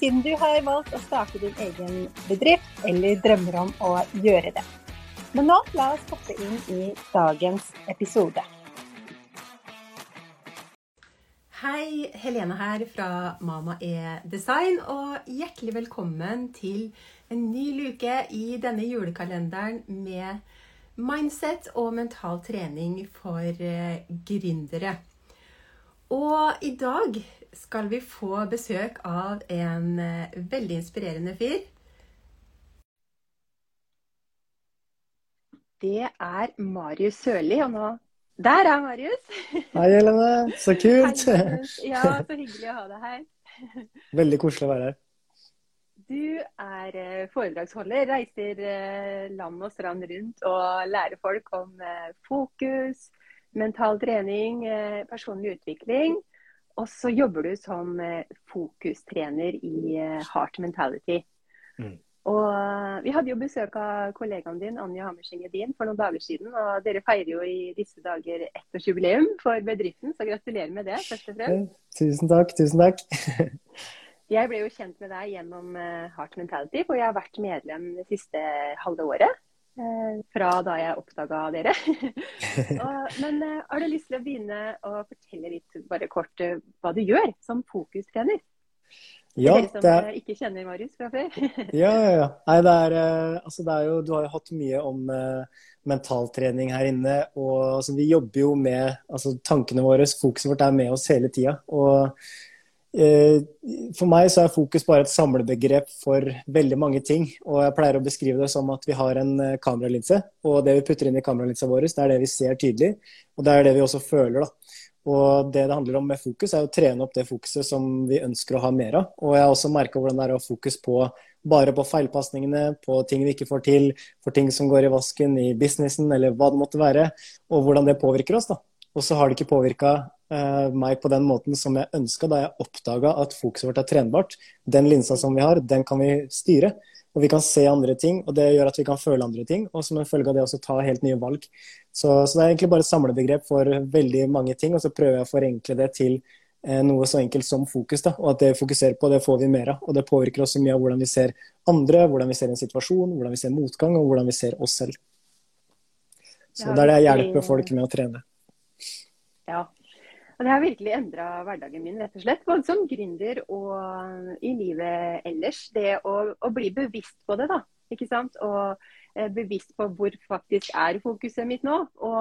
siden du har valgt å starte din egen bedrift eller drømmer om å gjøre det. Men nå la oss hoppe inn i dagens episode. Hei, Helene her fra Mama E Design, og hjertelig velkommen til en ny luke i denne julekalenderen med mindset og mental trening for eh, gründere. Og i dag skal vi få besøk av en eh, veldig inspirerende fyr. Det er Marius Sørli, og nå Der er Marius! Hei, Helene. Så kult. Hei, ja, så hyggelig å ha deg her. Veldig koselig å være her. Du er eh, foredragsholder, reiser eh, land og strand rundt og lærer folk om fokus, mental trening, personlig utvikling. Og så jobber du som eh, fokustrener i eh, Heart Mentality. Mm. Og eh, vi hadde jo besøk av kollegaen din, Anja Hammerseng Edin, for noen dager siden. Og dere feirer jo i disse dager ettårsjubileum for bedriften, så gratulerer med det, først og fremst. Tusen takk, tusen takk. jeg ble jo kjent med deg gjennom Heart Mentality, for jeg har vært medlem det siste halve året. Eh, fra da jeg oppdaga dere. og, men uh, har du lyst til å begynne å fortelle litt bare kort uh, hva du gjør som fokustrener? Ja, dere som det er... ikke kjenner Marius fra før? ja, ja, ja. Nei, det er, altså, det er jo, du har jo hatt mye om mentaltrening her inne. og altså, Vi jobber jo med altså, tankene våre, fokuset vårt er med oss hele tida. Og Eh, for meg så er fokus bare et samlebegrep for veldig mange ting. Og jeg pleier å beskrive det som at vi har en eh, kameralinse, og det vi putter inn i kameralinsa vår, det er det vi ser tydelig, og det er det vi også føler. da. Og det det handler om med fokus, er å trene opp det fokuset som vi ønsker å ha mer av. Og jeg har også merka hvordan det er å ha fokus på bare på feilpasningene, på ting vi ikke får til, for ting som går i vasken i businessen, eller hva det måtte være, og hvordan det påvirker oss. da. Og så har det ikke påvirka meg på den måten som jeg ønska da jeg oppdaga at fokuset vårt er trenbart. Den linsa som vi har, den kan vi styre. Og vi kan se andre ting, og det gjør at vi kan føle andre ting. Og som en følge av det også ta helt nye valg. Så, så det er egentlig bare et samlebegrep for veldig mange ting, og så prøver jeg å forenkle det til eh, noe så enkelt som fokus. Da. Og at det vi fokuserer på, det får vi mer av. Og det påvirker også mye av hvordan vi ser andre, hvordan vi ser en situasjon, hvordan vi ser motgang, og hvordan vi ser oss selv. Så ja, det er det jeg hjelper folk med å trene. Ja, og det har virkelig endra hverdagen min, rett og slett. Både som gründer og i livet ellers. Det å, å bli bevisst på det, da. Ikke sant. Og eh, bevisst på hvor faktisk er fokuset mitt nå. Og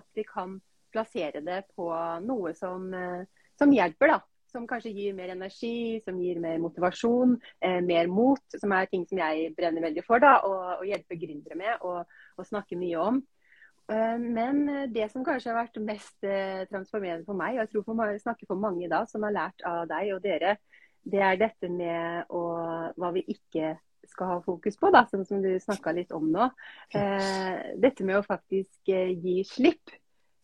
at vi kan plassere det på noe som, eh, som hjelper, da. Som kanskje gir mer energi, som gir mer motivasjon, eh, mer mot. Som er ting som jeg brenner veldig for, da. Og, og hjelper gründere med og snakke mye om. Eh, men eh, det som kanskje har vært mest eh, transformerende for meg, og jeg tror for, snakker for mange da, som har lært av deg og dere, det er dette med å, hva vi ikke skal ha fokus på, da, som, som du snakka litt om nå. dette med å faktisk gi slipp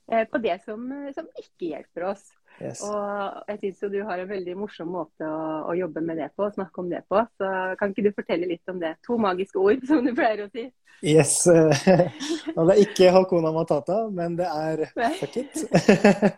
på det som, som ikke hjelper oss. Yes. Og jeg syns du har en veldig morsom måte å, å, jobbe med det på, snakke om det på. Så kan ikke du fortelle litt om det? To magiske ord, som du pleier å si. Yes. Og det er ikke Hakuna Matata, men det er fuck it.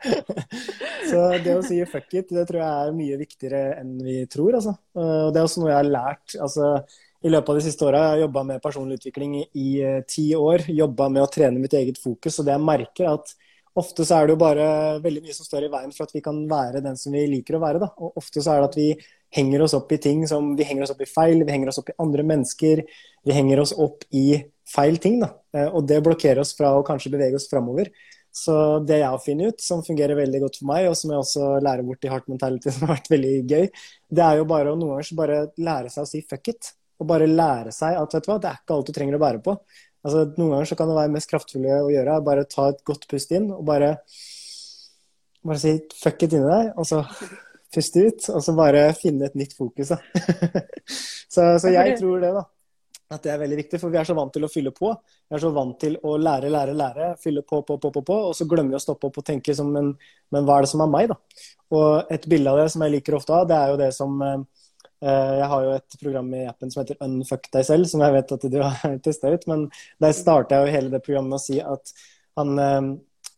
så det å si fuck it, det tror jeg er mye viktigere enn vi tror, altså. Og det er også noe jeg har lært. altså i løpet av de siste åra har jeg jobba med personlig utvikling i, uh, ti år. Jobba med å trene mitt eget fokus. Og det jeg merker, er at ofte så er det jo bare veldig mye som står i veien for at vi kan være den som vi liker å være. Da. Og ofte så er det at vi henger oss opp i ting som Vi henger oss opp i feil, vi henger oss opp i andre mennesker. Vi henger oss opp i feil ting. Da. Eh, og det blokkerer oss fra å kanskje bevege oss framover. Så det jeg har funnet ut, som fungerer veldig godt for meg, og som jeg også lærer bort i Heart Mentality, som har vært veldig gøy, det er jo bare å noen ganger bare lære seg å si fuck it. Og bare lære seg at vet du hva, det er ikke alt du trenger å bære på. Altså, noen ganger så kan det være mest kraftfulle å gjøre bare ta et godt pust inn og bare, bare si fuck it inni deg. Og så puste ut, og så bare finne et nytt fokus. Da. så, så jeg tror det, da. At det er veldig viktig, for vi er så vant til å fylle på. Vi er så vant til å lære, lære, lære. Fylle på, på, på, på, på og så glemmer vi å stoppe opp og tenke som en Men hva er det som er meg, da? Og et bilde av det som jeg liker ofte av, det er jo det som eh, Jeg har jo et program i appen som heter Unfuck deg selv, som jeg vet at du har testa ut. Men der starta jeg jo hele det programmet med å si at han eh,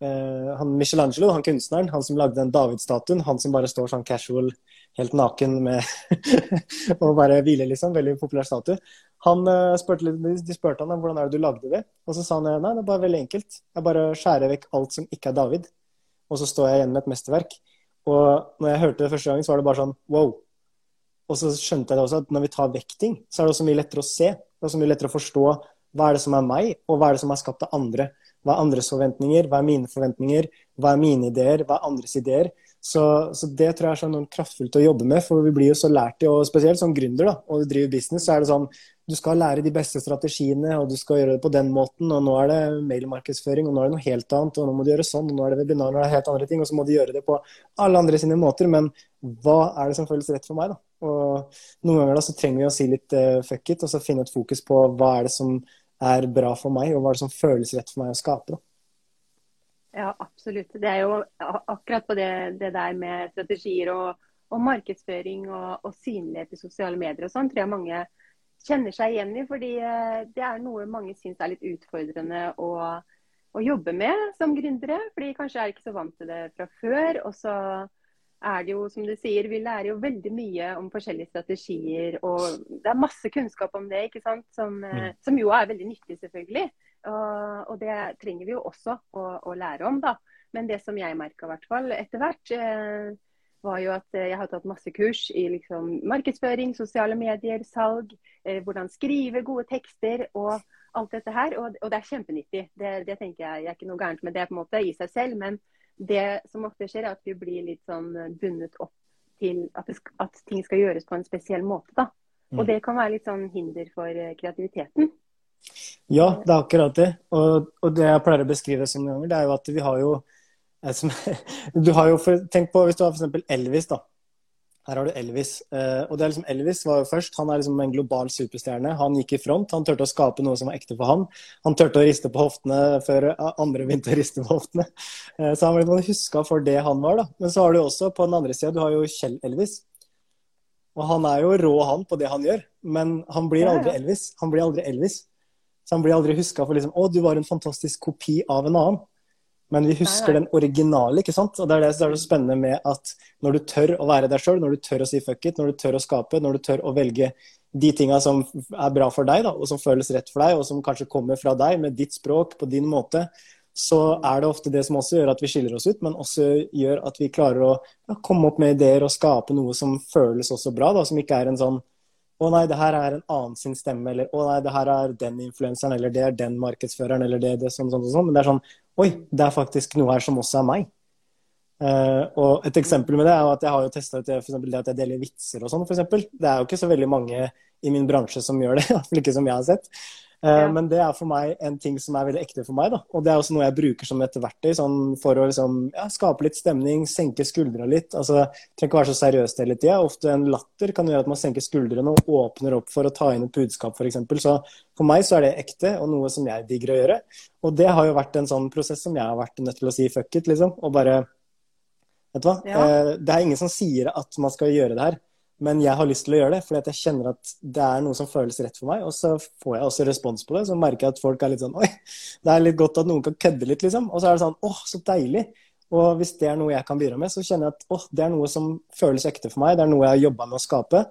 Eh, han Michelangelo, han kunstneren, han som lagde den David-statuen, han som bare står sånn casual, helt naken med og bare hviler, liksom. Veldig populær statue. Han spurte De spurte han hvordan er det du lagde det, og så sa han nei, det er bare veldig enkelt. Jeg bare skjærer vekk alt som ikke er David, og så står jeg igjen med et mesterverk. Og når jeg hørte det første gangen, så var det bare sånn wow. Og så skjønte jeg også at når vi tar vekk ting, så er det også mye lettere å se. Det er også mye lettere å forstå hva er det som er meg, og hva er det som er skapt av andre. Hva er andres forventninger? Hva er mine forventninger? Hva er mine ideer? Hva er andres ideer? Så, så det tror jeg er så enormt kraftfullt å jobbe med, for vi blir jo så lært i, og spesielt som gründer da, og du driver business, så er det sånn du skal lære de beste strategiene, og du skal gjøre det på den måten. Og nå er det mailmarkedsføring, og nå er det noe helt annet, og nå må du gjøre sånn, og nå er det webinar, og det er helt andre ting, og så må du gjøre det på alle andre sine måter. Men hva er det som føles rett for meg, da? Og noen ganger da så trenger vi å si litt uh, fuck it, og så finne et fokus på hva er det som er bra for meg, og hva er det som føles rett for meg å skape. Ja, absolutt. Det er jo akkurat på det, det der med strategier og, og markedsføring og, og, synlighet i sosiale medier og sånn, tror jeg mange kjenner seg igjen i. Fordi eh, det er noe mange syns er litt utfordrende å, å jobbe med som gründere. Fordi kanskje er ikke så vant til det fra før. og så er det jo, som du sier, vi lærer jo veldig mye om forskjellige strategier. Og det er masse kunnskap om det, ikke sant? Som, eh, mm. som jo er veldig nyttig, selvfølgelig. Og, og, det trenger vi jo også å, å, lære om, da. Men det som jeg merka hvert fall etter hvert, eh, var jo at jeg har tatt masse kurs i liksom, markedsføring, sosiale medier, salg, eh, hvordan skrive gode tekster og alt dette her. Og, og det er kjempenyttig. Det, det tenker jeg, jeg er ikke noe gærent med det på en måte i seg selv. men det som ofte skjer, er at vi blir litt sånn bundet opp til at, skal, at ting skal gjøres på en spesiell måte. da. Og mm. det kan være litt sånn hinder for eh, kreativiteten. Ja, det er akkurat det. Og, og det jeg pleier å beskrive som noen ganger, det er jo at vi har jo Du har jo for, Tenk på hvis du har f.eks. Elvis, da. Her har du Elvis. Eh, og det er liksom Elvis var jo først. Han er liksom en global superstjerne. Han gikk i front. Han turte å skape noe som var ekte for han. Han turte å riste på hoftene før andre begynte å riste på hoftene. Eh, så han ble huska for det han var, da. Men så har du også på den andre sida, du har jo Kjell Elvis. Og han er jo rå, han, på det han gjør. Men han blir aldri Elvis. Han blir aldri Elvis. Så han blir aldri huska for liksom Å, du var en fantastisk kopi av en annen. Men vi husker den originale, ikke sant? Og det er det som er så spennende med at når du tør å være deg sjøl, når du tør å si fuck it, når du tør å skape, når du tør å velge de tinga som er bra for deg, da, og som føles rett for deg, og som kanskje kommer fra deg med ditt språk, på din måte, så er det ofte det som også gjør at vi skiller oss ut, men også gjør at vi klarer å ja, komme opp med ideer og skape noe som føles også bra, da, som ikke er en sånn å nei, det her er en annen sin stemme, eller å nei, det her er den influenseren, eller det er den markedsføreren, eller det, det sånn, sånn, sånn. Men det er sånn Oi, det er faktisk noe her som også er meg. Uh, og et eksempel med det er at jeg har jo testa ut det, at jeg deler vitser og sånn, f.eks. Det er jo ikke så veldig mange i min bransje som gjør det, iallfall ikke som jeg har sett. Uh, ja. Men det er for meg en ting som er veldig ekte for meg. Da. Og det er også noe jeg bruker som et verktøy sånn, for å liksom, ja, skape litt stemning, senke skuldra litt. Altså, trenger ikke være så seriøs hele tida. Ofte en latter kan gjøre at man senker skuldrene og åpner opp for å ta inn et budskap, f.eks. Så for meg så er det ekte, og noe som jeg digger å gjøre. Og det har jo vært en sånn prosess som jeg har vært nødt til å si fuck it, liksom. Og bare Vet du hva. Ja. Uh, det er ingen som sier at man skal gjøre det her. Men jeg har lyst til å gjøre det, fordi jeg kjenner at det er noe som føles rett for meg. Og så får jeg også respons på det. Så merker jeg at folk er litt sånn Oi, det er litt godt at noen kan kødde litt, liksom. Og så er det sånn Åh, så deilig. Og hvis det er noe jeg kan bidra med, så kjenner jeg at åh, det er noe som føles ekte for meg. Det er noe jeg har jobba med å skape.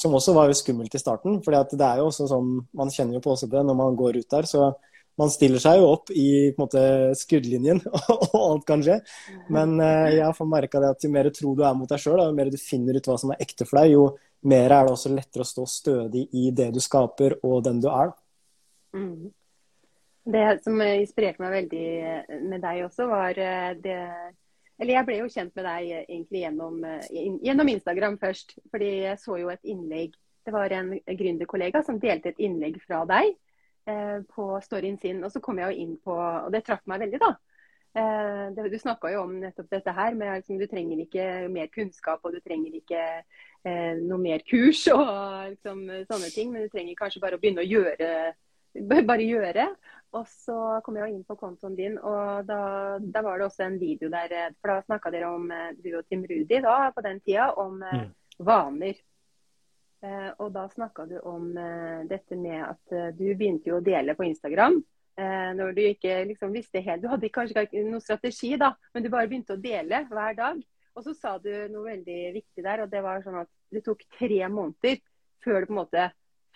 Som også var jo skummelt i starten. For det er jo også sånn Man kjenner jo på også det når man går ut der. så man stiller seg jo opp i måte, skuddlinjen, og alt kan skje. Men eh, jeg har merka at jo mer tro du er mot deg sjøl, jo mer du finner ut hva som er ekte for deg, jo mer er det også lettere å stå stødig i det du skaper, og den du er. Mm. Det som inspirerte meg veldig med deg også, var eh, det Eller jeg ble jo kjent med deg egentlig gjennom, eh, gjennom Instagram først. Fordi jeg så jo et innlegg Det var en gründerkollega som delte et innlegg fra deg Eh, på storyen sin. Og så kom jeg jo inn på, og det traff meg veldig, da. Eh, du snakka jo om nettopp dette her, med liksom, du trenger ikke mer kunnskap og du trenger ikke eh, noe mer kurs og liksom, sånne ting, men du trenger kanskje bare å begynne å gjøre. Bare gjøre. Og så kom jeg inn på kontoen din, og da, da, var det også en video der. Eh, for da snakka dere om, eh, du og Tim Rudi da, på den tida, om mm. vaner. Eh, og da snakka du om eh, dette med at eh, du begynte jo å dele på Instagram når du ikke liksom visste helt Du hadde kanskje ikke noen strategi, da, men du bare begynte å dele hver dag. Og så sa du noe veldig viktig der, og det var sånn at det tok tre måneder før du på en måte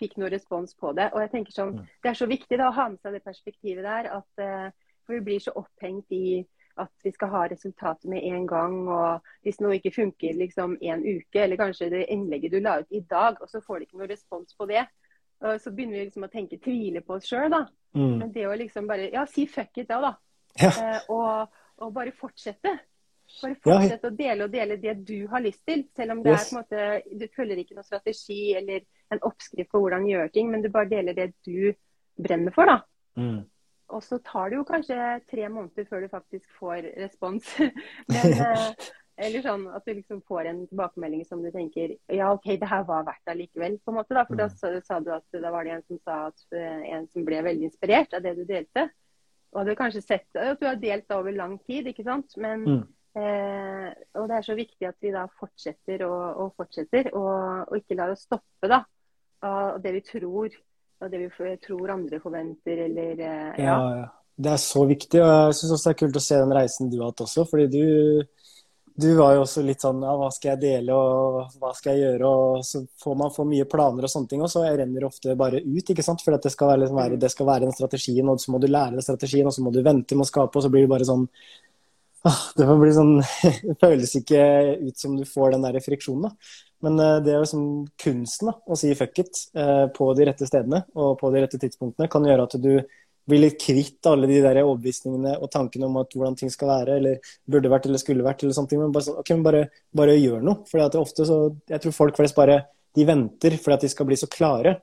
fikk noe respons på det. Og jeg tenker sånn, mm. Det er så viktig da, å ha med seg det perspektivet der. at For vi blir så opphengt i at vi skal ha resultatet med en gang. og Hvis noe ikke funker liksom en uke, eller kanskje det innlegget du la ut i dag, og så får du ikke noe respons på det, så begynner vi liksom å tenke tvile på oss sjøl. Mm. Men det å liksom bare ja, si fuck it da, da. Ja. Eh, og, og, bare fortsette. Bare fortsette ja. å dele og dele det du har lyst til. Selv om det yes. er på en måte, du følger ikke noen strategi eller en oppskrift på hvordan gjøre ting, men du bare deler det du brenner for. da. Mm. Og så tar det jo kanskje tre måneder før du faktisk får respons. Men, eh, eller sånn at du liksom får en tilbakemelding som du tenker ja, OK, det her var verdt det likevel. på en måte da, For da sa, sa du at da var det en som sa at eh, en som ble veldig inspirert av det du delte. Og hadde kanskje sett at du har delt det over lang tid, ikke sant. Men, mm. eh, og det er så viktig at vi da fortsetter og, og fortsetter, og, og, ikke lar oss stoppe da, av det vi tror og det vi tror andre forventer, eller eh, ja. ja, ja. Det er så viktig, og jeg syns også det er kult å se den reisen du har hatt også. fordi du, du var jo også litt sånn ja, hva skal jeg dele og hva skal jeg gjøre? Og så får man for mye planer og sånne ting, og så renner det ofte bare ut. ikke sant? For det skal, være, liksom, det skal være den strategien, og så må du lære den strategien, og så må du vente med å skape, og så blir det bare sånn Det bli sånn, det føles ikke ut som du får den der friksjonen. da. Men eh, det er liksom kunsten da, å si fuck it eh, på de rette stedene og på de rette tidspunktene kan gjøre at du blir litt kvitt alle de der overbevisningene og tankene om at hvordan ting skal være, eller burde vært eller skulle vært, eller sånne ting. Men bare, okay, men bare, bare gjør noe. For ofte så Jeg tror folk flest bare de venter fordi at de skal bli så klare.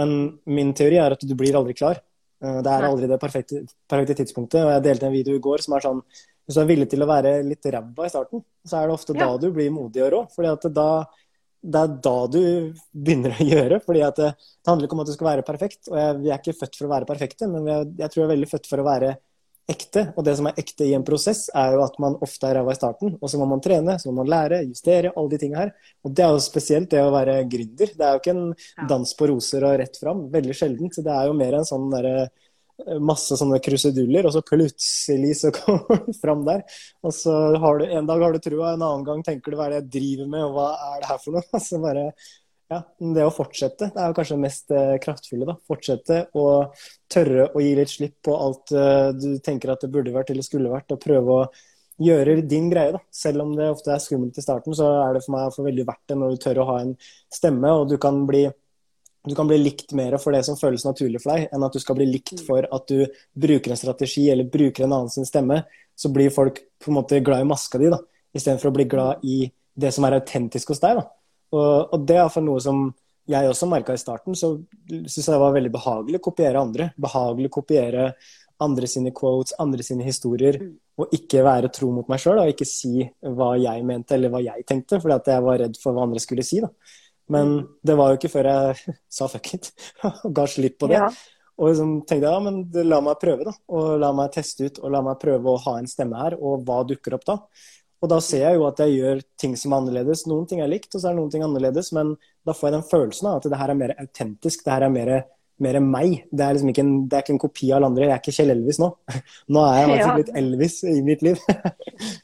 Men min teori er at du blir aldri klar. Eh, det er aldri det perfekte, perfekte tidspunktet. Og jeg delte en video i går som er sånn Hvis du er villig til å være litt ræva i starten, så er det ofte ja. da du blir modig og rå. Fordi at da det er da du begynner å gjøre. fordi at det, det handler ikke om at du skal være perfekt. og jeg, Vi er ikke født for å være perfekte, men jeg, jeg tror jeg er veldig født for å være ekte. Og det som er ekte i en prosess, er jo at man ofte er ræva i starten. Og så må man trene, så må man lære, justere, alle de tingene her. Og det er jo spesielt det å være gründer. Det er jo ikke en dans på roser og rett fram. Veldig sjeldent. Det er jo mer en sånn derre masse sånne kruseduller, og så plutselig så kommer du fram der. Og så har du en dag har du trua, en annen gang tenker du hva er det jeg driver med, og hva er det her for noe? Altså bare, ja, det å fortsette det er jo kanskje det mest eh, kraftfulle. da. Fortsette å tørre å gi litt slipp på alt uh, du tenker at det burde vært eller skulle vært, og prøve å gjøre din greie. da. Selv om det ofte er skummelt i starten, så er det for meg for veldig verdt det når du tør å ha en stemme, og du kan bli du kan bli likt mer for det som føles naturlig for deg, enn at du skal bli likt mm. for at du bruker en strategi eller bruker en annen sin stemme. Så blir folk på en måte glad i maska di, da, istedenfor å bli glad i det som er autentisk hos deg. da. Og, og det er for noe som jeg også merka i starten, så syns jeg det var veldig behagelig å kopiere andre. Behagelig å kopiere andre sine quotes, andre sine historier, mm. og ikke være tro mot meg sjøl. Og ikke si hva jeg mente eller hva jeg tenkte, fordi at jeg var redd for hva andre skulle si. da. Men det var jo ikke før jeg sa fuck it og ga slipp på det. Ja. Og liksom tenkte jeg ja, men la meg prøve, da. Og la meg teste ut, og la meg prøve å ha en stemme her. Og hva dukker opp da? Og da ser jeg jo at jeg gjør ting som er annerledes. Noen ting er likt, og så er det noen ting annerledes. Men da får jeg den følelsen av at det her er mer autentisk. Det her er mer mer meg. Det er liksom ikke en, det er ikke en kopi av alle andre. Jeg er ikke Kjell Elvis nå. Nå er jeg faktisk ja. blitt Elvis i mitt liv.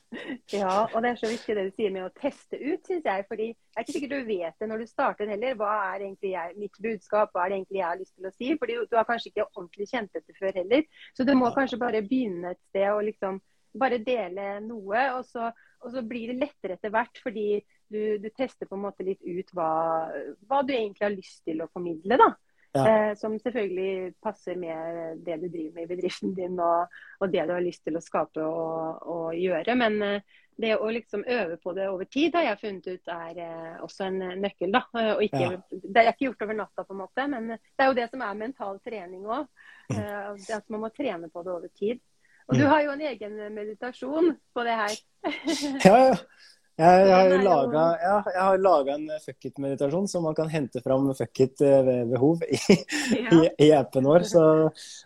ja, og det er så viktig det du sier med å teste ut, syns jeg. fordi jeg er ikke sikkert du vet det når du starter heller. Hva er egentlig jeg, mitt budskap, hva er det egentlig jeg har lyst til å si? Fordi du har kanskje ikke ordentlig kjent dette før heller. Så du må kanskje bare begynne et sted og liksom bare dele noe. Og så, og så blir det lettere etter hvert, fordi du, du, tester på en måte litt ut hva, hva du egentlig har lyst til å formidle. da. Ja. Eh, som selvfølgelig passer med det du driver med i bedriften din og, og det du har lyst til å skape og, og gjøre. Men eh, det å liksom øve på det over tid har jeg funnet ut er eh, også en nøkkel. da. Og ikke, ja. Det er ikke gjort over natta, på en måte, men det er jo det som er mental trening òg. Mm. At man må trene på det over tid. Og du har jo en egen meditasjon på det her. ja, ja. Jeg, jeg, har laga, en fuck it-meditasjon som man kan hente fram fuck it eh, ved behov i, ja. i, i appen vår. Så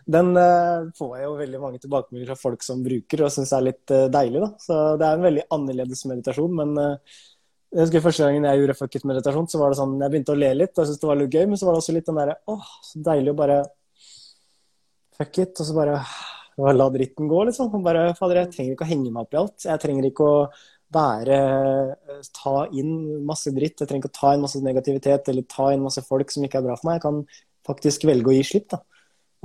den uh, får jeg jo veldig mange tilbakemeldinger fra folk som bruker og syns er litt uh, deilig. da. Så det er en veldig annerledes meditasjon. Men uh, jeg husker første gangen jeg gjorde fuck it-meditasjon, så var det sånn, jeg begynte å le litt og jeg syntes det var litt gøy, men så var det også litt den derre åh, så deilig å bare fuck it, og så bare la dritten gå, liksom. Og bare fader, jeg trenger ikke å henge meg opp i alt. Jeg trenger ikke å være eh, Ta inn masse dritt. Jeg trenger ikke å ta inn masse negativitet eller ta inn masse folk som ikke er bra for meg. Jeg kan faktisk velge å gi slipp. da.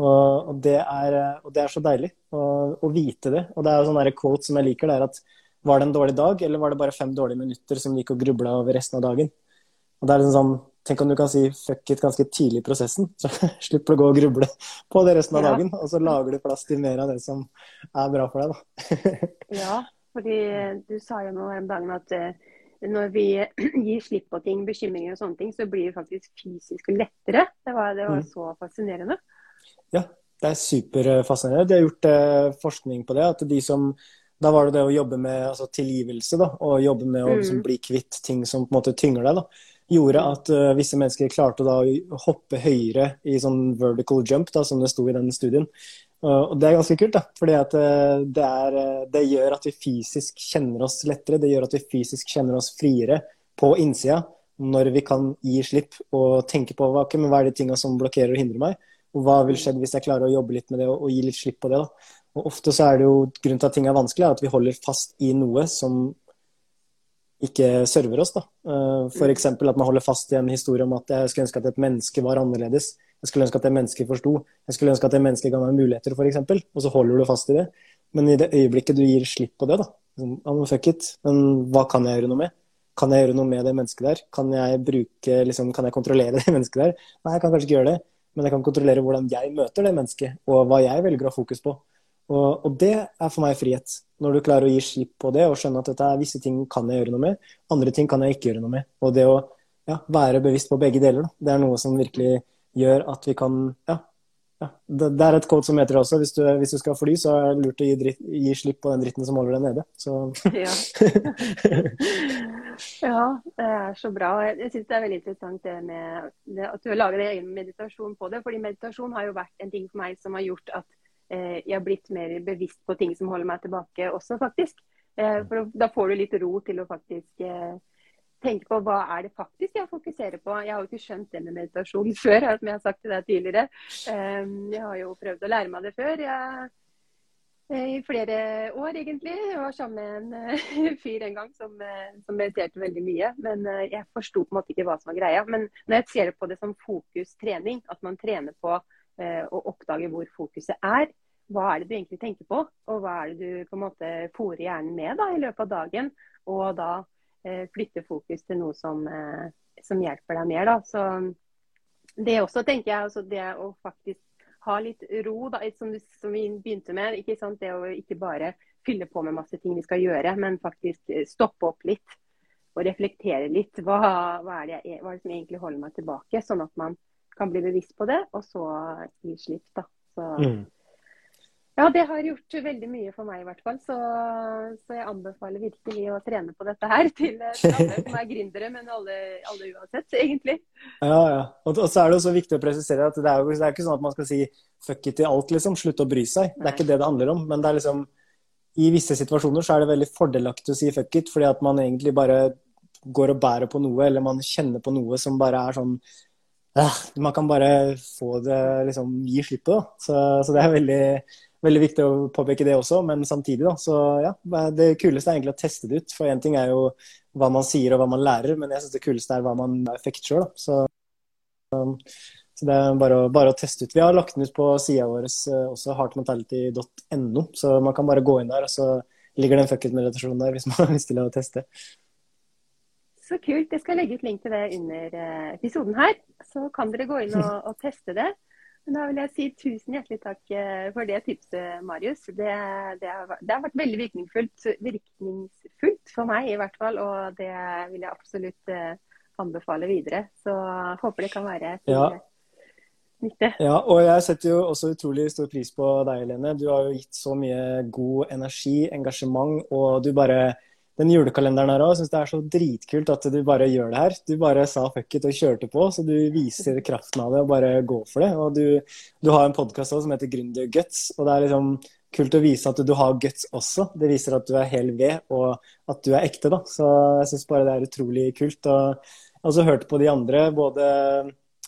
Og, og, det, er, eh, og det, er, så deilig å, å, vite det. Og det er jo sånn quote som jeg liker, det er at var det en dårlig dag, eller var det bare fem dårlige minutter som gikk og grubla over resten av dagen? Og det er liksom sånn, Tenk om du kan si fuck it ganske tidlig i prosessen, så slipper du å gå og gruble på det resten av ja. dagen. Og så lager du plass til mer av det som er bra for deg, da. ja, fordi du sa jo nå her om dagen at uh, når vi gir slipp på ting, bekymringer og sånne ting, så blir det faktisk fysisk lettere. Det var, det var mm. så fascinerende. Ja, det er superfascinerende. De har gjort uh, forskning på det. at de som da var det det å jobbe med altså, tilgivelse da, og jobbe med å liksom, mm. bli kvitt ting som på en måte tynger deg. da, Gjorde at uh, visse mennesker klarte da å hoppe høyere i sånn vertical jump, da, som det sto i den studien. Og det er ganske kult, da. Fordi at eh, det, er, eh, det, gjør at vi fysisk kjenner oss lettere. Det gjør at vi fysisk kjenner oss friere på innsida når vi kan gi slipp og tenke på hva, hva er de tinga som blokkerer og hindrer meg. Og hva vil skje hvis jeg klarer å jobbe litt med det og, og gi litt slipp på det. da. Og Ofte så er det jo grunnen til at ting er vanskelig, at vi holder fast i noe som ikke server oss. da. Eh, F.eks. at man holder fast i en historie om at jeg skulle ønske at et menneske var annerledes. Jeg skulle ønske at det mennesket forsto. Jeg skulle ønske at det mennesket ga meg muligheter, f.eks. Og så holder du fast i det. Men i det øyeblikket du gir slipp på det, da liksom, fuck it. Men hva kan jeg gjøre noe med? Kan jeg gjøre noe med det mennesket der? Kan jeg bruke, liksom, kan jeg kontrollere det mennesket der? Nei, jeg kan kanskje ikke gjøre det. Men jeg kan kontrollere hvordan jeg møter det mennesket, og hva jeg velger å ha fokus på. Og, og, det er for meg frihet. Når du klarer å gi slipp på det og skjønne at dette er visse ting kan jeg gjøre noe med, andre ting kan jeg ikke gjøre noe med. Og det å ja, være bevisst på begge deler, da, det er noe som virkelig gjør at vi kan ja, ja. Det, det, er et kode som heter det også. Hvis du, hvis du, skal fly, så er det lurt å gi, dritt, gi, slipp på den dritten som holder deg nede. Så. ja. ja. det er så bra. Jeg syns det er veldig interessant det med det, at du har laget egen meditasjon på det. fordi meditasjon har jo vært en ting for meg som har gjort at eh, jeg har blitt mer bevisst på ting som holder meg tilbake også, faktisk. Eh, for Da får du litt ro til å faktisk eh, tenke på hva er det faktisk jeg fokuserer på. Jeg har jo ikke skjønt det med meditasjon før, som jeg har sagt til deg tidligere. Ehm, jeg har jo prøvd å lære meg det før. Jeg, eh, I flere år, egentlig. Jeg var sammen med en eh, fyr en gang som, eh, som mediterte veldig mye. Men jeg forsto på en måte ikke hva som var greia. Men når jeg ser på det som fokustrening, at man trener på å oppdage hvor fokuset er, hva er det du egentlig tenker på? Og hva er det du på en måte fòrer hjernen med da, i løpet av dagen? Og da flytte fokus til noe som, eh, som hjelper deg mer. Da. Så det også tenker jeg, altså det å faktisk ha litt ro, da, som, som, vi begynte med. Ikke sant? Det å ikke bare fylle på med masse ting vi skal gjøre, men faktisk eh, stoppe opp litt og reflektere litt. Hva, hva, er, det, hva er, det, som egentlig holder meg tilbake? Sånn at man kan bli bevisst på det, og så gi slipp. Da. Så, mm. Ja, det har gjort veldig mye for meg i hvert fall. Så, så jeg anbefaler virkelig å trene på dette her til, til alle som er gründere, men alle, alle, uansett, egentlig. Ja, ja. Og, og, så er det også viktig å presisere at det er jo det er ikke sånn at man skal si fuck it til alt, liksom. Slutte å bry seg. Det er ikke det det handler om. Men det er liksom i visse situasjoner så er det veldig fordelaktig å si fuck it, fordi at man egentlig bare går og bærer på noe, eller man kjenner på noe som bare er sånn uh, Man kan bare få det liksom gi slipp på. Så, så det er veldig veldig viktig å påpeke det også, men samtidig, da. Så ja, det kuleste er egentlig å teste det ut. For én ting er jo hva man sier og hva man lærer, men jeg syns det kuleste er hva man fikk effekt sjøl, så, så, det er bare å, bare å, teste ut. Vi har lagt den ut på sida vår eh, også, heartmentality.no, så man kan bare gå inn der, og så ligger det en fucket meditasjon der hvis man har lyst til å teste. Så kult. Jeg skal legge ut link til det under eh, episoden her. Så kan dere gå inn og, og teste det. Da vil jeg si tusen hjertelig takk eh, for det tipset, Marius. Det, det, har, det har, vært veldig virkningsfullt, virkningsfullt, for meg i hvert fall. Og det vil jeg absolutt eh, anbefale videre. Så håper det kan være til, ja. nyttig. Ja, og jeg setter jo også utrolig stor pris på deg, Helene. Du har jo gitt så mye god energi, engasjement, og du bare den julekalenderen her òg, syns det er så dritkult at du bare gjør det her. Du bare sa fuck it og kjørte på, så du viser kraften av det og bare går for det. Og du, du har en podkast som heter Gründer Guts, og det er liksom kult å vise at du har guts også. Det viser at du er hel ved, og at du er ekte, da. Så jeg syns bare det er utrolig kult. Og jeg har også hørt på de andre, både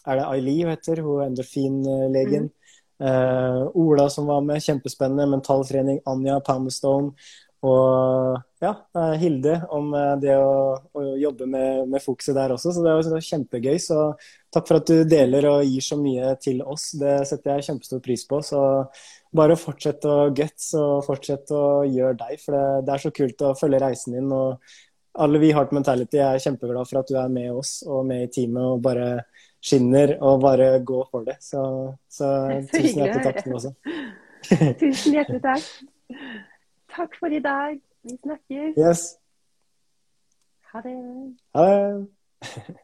er det Aili hun heter, hun endorfinlegen. Mm. Uh, Ola som var med, kjempespennende. Mentaltrening, Anja Poundstone. Og ja, Hilde om eh, det å, å jobbe med, med, fokuset der også. Så det var kjempegøy. Så takk for at du deler og gir så mye til oss. Det setter jeg kjempestor pris på. Så bare fortsett å guts og fortsett å gjøre deg. For det, det, er så kult å følge reisen din. Og alle vi Heart Mentality er kjempeglad for at du er med oss og med i teamet og bare skinner og bare går for det. Så, så tusen hjertelig takk til også. tusen hjertelig takk. Takk for i dag. Vi snakkes. Yes. Ha det. Ha det.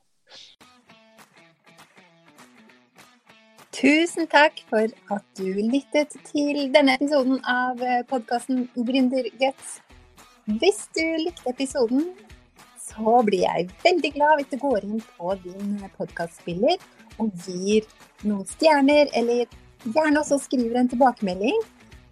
Tusen takk for at du lyttet til denne episoden av podkasten Gründerguts. Hvis du likte episoden, så blir jeg veldig glad hvis du går inn på din podkastspiller og gir noen stjerner, eller gjerne også skriver en tilbakemelding